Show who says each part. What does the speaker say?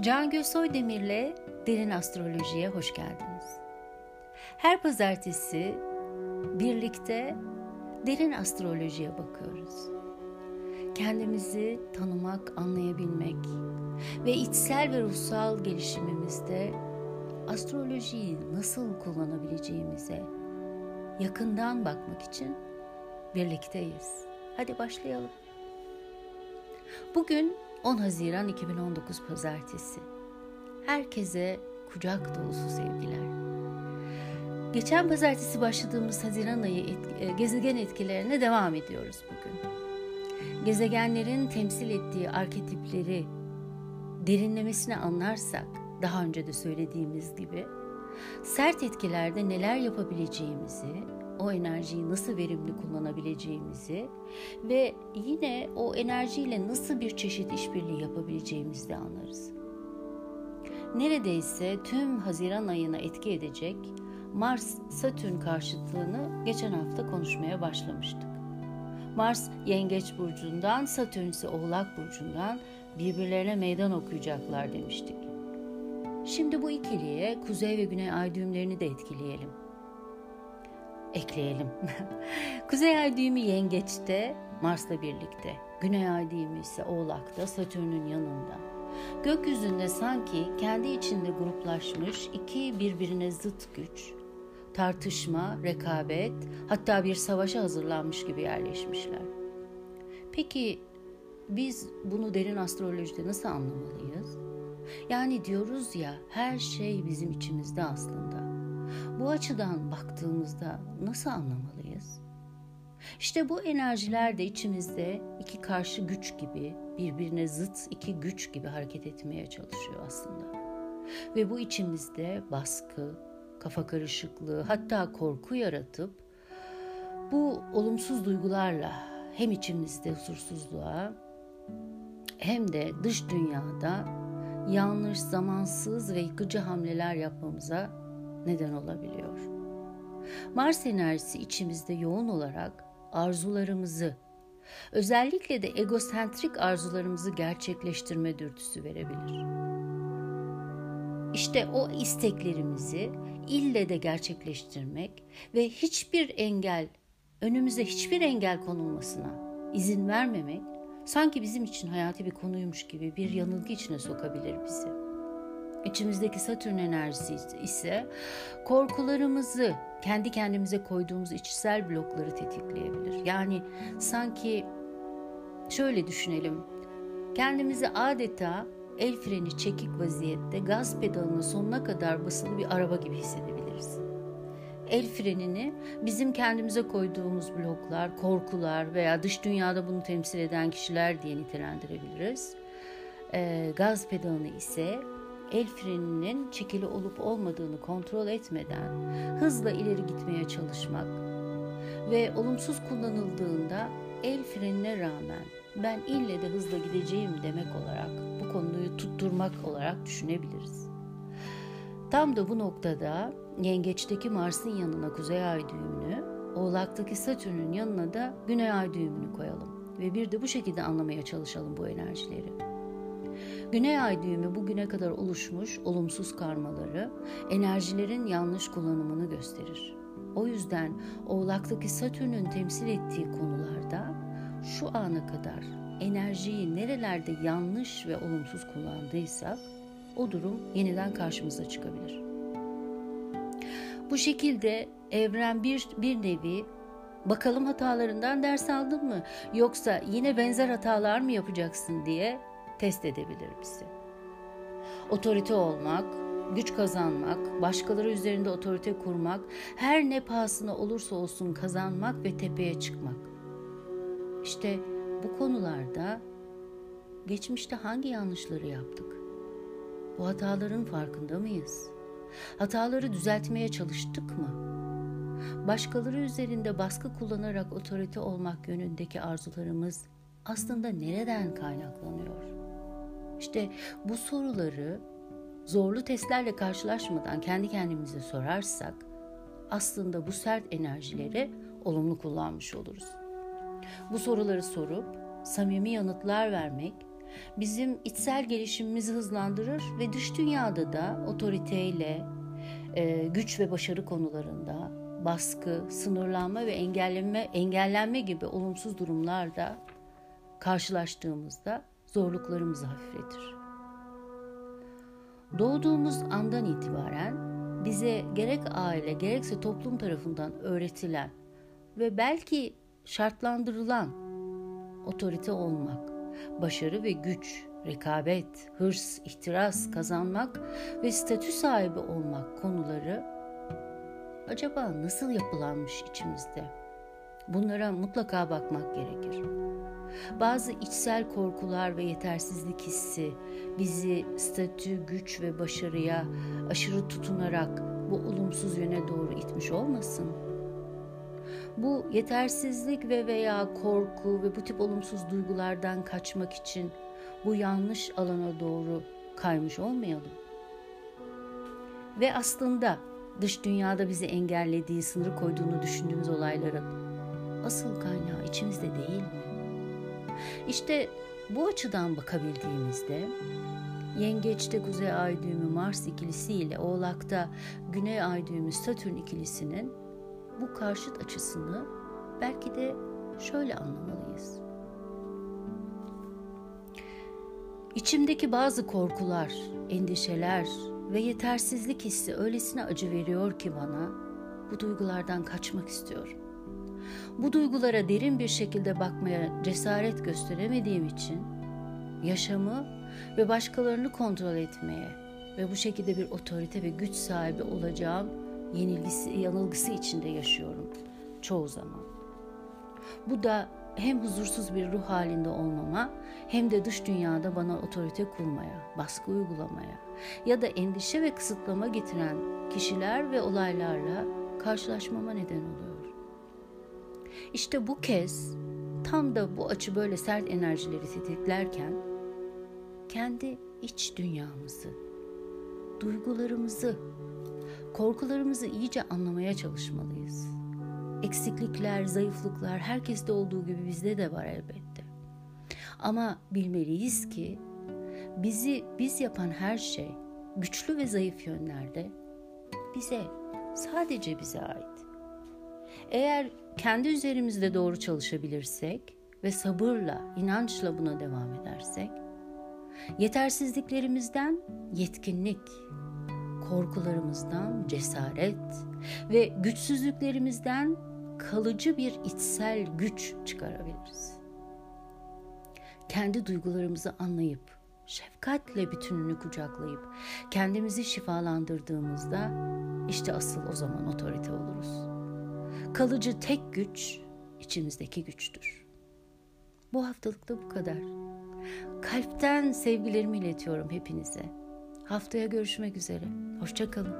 Speaker 1: Can Gösoy Demir'le Derin Astroloji'ye hoş geldiniz. Her pazartesi birlikte derin astrolojiye bakıyoruz. Kendimizi tanımak, anlayabilmek ve içsel ve ruhsal gelişimimizde astrolojiyi nasıl kullanabileceğimize yakından bakmak için birlikteyiz. Hadi başlayalım. Bugün 10 Haziran 2019 Pazartesi. Herkese kucak dolusu sevgiler. Geçen pazartesi başladığımız Haziran ayı et, e, gezegen etkilerine devam ediyoruz bugün. Gezegenlerin temsil ettiği arketipleri derinlemesine anlarsak, daha önce de söylediğimiz gibi, sert etkilerde neler yapabileceğimizi, o enerjiyi nasıl verimli kullanabileceğimizi ve yine o enerjiyle nasıl bir çeşit işbirliği yapabileceğimizi de anlarız. Neredeyse tüm Haziran ayına etki edecek Mars-Satürn karşıtlığını geçen hafta konuşmaya başlamıştık. Mars Yengeç burcundan, Satürn ise Oğlak burcundan birbirlerine meydan okuyacaklar demiştik. Şimdi bu ikiliye kuzey ve güney ay düğümlerini de etkileyelim ekleyelim. Kuzey ay düğümü yengeçte Mars'la birlikte. Güney ay düğümü ise Oğlak'ta Satürn'ün yanında. Gökyüzünde sanki kendi içinde gruplaşmış iki birbirine zıt güç, tartışma, rekabet, hatta bir savaşa hazırlanmış gibi yerleşmişler. Peki biz bunu derin astrolojide nasıl anlamalıyız? Yani diyoruz ya her şey bizim içimizde aslında. Bu açıdan baktığımızda nasıl anlamalıyız? İşte bu enerjiler de içimizde iki karşı güç gibi, birbirine zıt iki güç gibi hareket etmeye çalışıyor aslında. Ve bu içimizde baskı, kafa karışıklığı, hatta korku yaratıp bu olumsuz duygularla hem içimizde huzursuzluğa hem de dış dünyada yanlış, zamansız ve yıkıcı hamleler yapmamıza neden olabiliyor. Mars enerjisi içimizde yoğun olarak arzularımızı, özellikle de egosentrik arzularımızı gerçekleştirme dürtüsü verebilir. İşte o isteklerimizi ille de gerçekleştirmek ve hiçbir engel, önümüze hiçbir engel konulmasına izin vermemek sanki bizim için hayati bir konuymuş gibi bir yanılgı içine sokabilir bizi. İçimizdeki Satürn enerjisi ise korkularımızı, kendi kendimize koyduğumuz içsel blokları tetikleyebilir. Yani sanki şöyle düşünelim. Kendimizi adeta el freni çekik vaziyette gaz pedalına sonuna kadar basılı bir araba gibi hissedebiliriz. El frenini bizim kendimize koyduğumuz bloklar, korkular veya dış dünyada bunu temsil eden kişiler diye nitelendirebiliriz. E, gaz pedalını ise el freninin çekili olup olmadığını kontrol etmeden hızla ileri gitmeye çalışmak ve olumsuz kullanıldığında el frenine rağmen ben ille de hızla gideceğim demek olarak bu konuyu tutturmak olarak düşünebiliriz. Tam da bu noktada yengeçteki Mars'ın yanına kuzey ay düğümünü, oğlaktaki Satürn'ün yanına da güney ay düğümünü koyalım ve bir de bu şekilde anlamaya çalışalım bu enerjileri. Güney ay düğümü bugüne kadar oluşmuş olumsuz karmaları, enerjilerin yanlış kullanımını gösterir. O yüzden Oğlak'taki Satürn'ün temsil ettiği konularda şu ana kadar enerjiyi nerelerde yanlış ve olumsuz kullandıysak o durum yeniden karşımıza çıkabilir. Bu şekilde evren bir, bir nevi bakalım hatalarından ders aldın mı yoksa yine benzer hatalar mı yapacaksın diye test edebilir bizi. Otorite olmak, güç kazanmak, başkaları üzerinde otorite kurmak, her ne pahasına olursa olsun kazanmak ve tepeye çıkmak. İşte bu konularda geçmişte hangi yanlışları yaptık? Bu hataların farkında mıyız? Hataları düzeltmeye çalıştık mı? Başkaları üzerinde baskı kullanarak otorite olmak yönündeki arzularımız aslında nereden kaynaklanıyor? İşte bu soruları zorlu testlerle karşılaşmadan kendi kendimize sorarsak aslında bu sert enerjileri olumlu kullanmış oluruz. Bu soruları sorup samimi yanıtlar vermek bizim içsel gelişimimizi hızlandırır ve dış dünyada da otoriteyle, e, güç ve başarı konularında baskı, sınırlanma ve engellenme, engellenme gibi olumsuz durumlarda karşılaştığımızda zorluklarımızı hafifletir. Doğduğumuz andan itibaren bize gerek aile gerekse toplum tarafından öğretilen ve belki şartlandırılan otorite olmak, başarı ve güç, rekabet, hırs, ihtiras kazanmak ve statü sahibi olmak konuları acaba nasıl yapılanmış içimizde? Bunlara mutlaka bakmak gerekir. Bazı içsel korkular ve yetersizlik hissi bizi statü, güç ve başarıya aşırı tutunarak bu olumsuz yöne doğru itmiş olmasın? Bu yetersizlik ve veya korku ve bu tip olumsuz duygulardan kaçmak için bu yanlış alana doğru kaymış olmayalım. Ve aslında dış dünyada bizi engellediği, sınır koyduğunu düşündüğümüz olayların asıl kaynağı içimizde değil mi? İşte bu açıdan bakabildiğimizde Yengeç'te Kuzey Ay düğümü Mars ikilisi ile Oğlak'ta Güney Ay düğümü Satürn ikilisinin bu karşıt açısını belki de şöyle anlamalıyız. İçimdeki bazı korkular, endişeler ve yetersizlik hissi öylesine acı veriyor ki bana bu duygulardan kaçmak istiyorum. Bu duygulara derin bir şekilde bakmaya cesaret gösteremediğim için yaşamı ve başkalarını kontrol etmeye ve bu şekilde bir otorite ve güç sahibi olacağım yenilgisi, yanılgısı içinde yaşıyorum çoğu zaman. Bu da hem huzursuz bir ruh halinde olmama hem de dış dünyada bana otorite kurmaya, baskı uygulamaya ya da endişe ve kısıtlama getiren kişiler ve olaylarla karşılaşmama neden oluyor. İşte bu kez tam da bu açı böyle sert enerjileri tetiklerken kendi iç dünyamızı, duygularımızı, korkularımızı iyice anlamaya çalışmalıyız. Eksiklikler, zayıflıklar herkeste olduğu gibi bizde de var elbette. Ama bilmeliyiz ki bizi biz yapan her şey güçlü ve zayıf yönlerde bize, sadece bize ait. Eğer kendi üzerimizde doğru çalışabilirsek ve sabırla, inançla buna devam edersek, yetersizliklerimizden yetkinlik, korkularımızdan cesaret ve güçsüzlüklerimizden kalıcı bir içsel güç çıkarabiliriz. Kendi duygularımızı anlayıp, şefkatle bütününü kucaklayıp kendimizi şifalandırdığımızda işte asıl o zaman otorite oluruz. Kalıcı tek güç içimizdeki güçtür. Bu haftalıkta bu kadar. Kalpten sevgilerimi iletiyorum hepinize. Haftaya görüşmek üzere. Hoşçakalın.